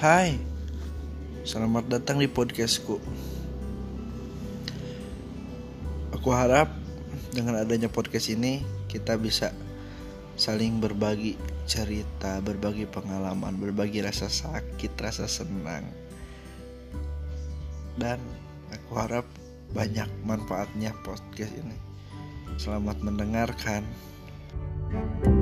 Hai, selamat datang di podcastku. Aku harap dengan adanya podcast ini kita bisa saling berbagi cerita, berbagi pengalaman, berbagi rasa sakit, rasa senang. Dan aku harap banyak manfaatnya podcast ini. Selamat mendengarkan. thank you